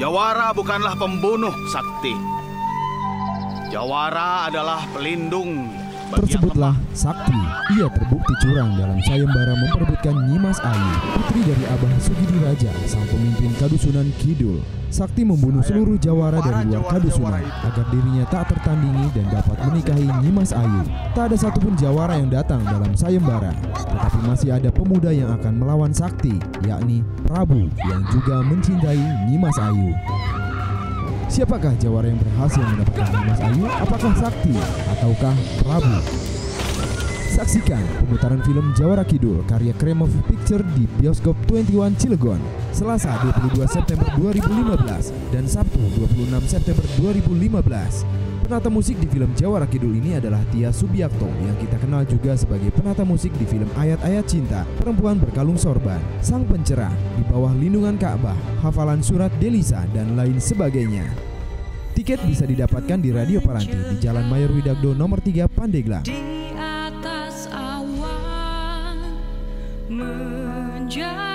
Jawara bukanlah pembunuh sakti. Jawara adalah pelindung Tersebutlah Sakti. Ia terbukti curang dalam sayembara memperebutkan Nyimas Ayu, putri dari Abah Sugidi Raja, sang pemimpin Kadusunan Kidul. Sakti membunuh seluruh jawara dari luar Kadusunan agar dirinya tak tertandingi dan dapat menikahi Nyimas Ayu. Tak ada satupun jawara yang datang dalam sayembara, tetapi masih ada pemuda yang akan melawan Sakti, yakni Prabu yang juga mencintai Nyimas Ayu. Siapakah jawara yang berhasil mendapatkan Dimas Ayu? Apakah Sakti ataukah Prabu? Saksikan pemutaran film Jawara Kidul karya Kremov Picture di bioskop 21 Cilegon Selasa 22 September 2015 dan Sabtu 26 September 2015. Penata musik di film Jawara Kidul ini adalah Tia Subiakto yang kita kenal juga sebagai penata musik di film Ayat-Ayat Cinta, Perempuan Berkalung Sorban, Sang Pencerah, Di Bawah Lindungan Ka'bah, Hafalan Surat Delisa, dan lain sebagainya. Tiket bisa didapatkan di Radio Paranti di Jalan Mayor Widagdo nomor 3 Pandeglang. Di atas awan menjadi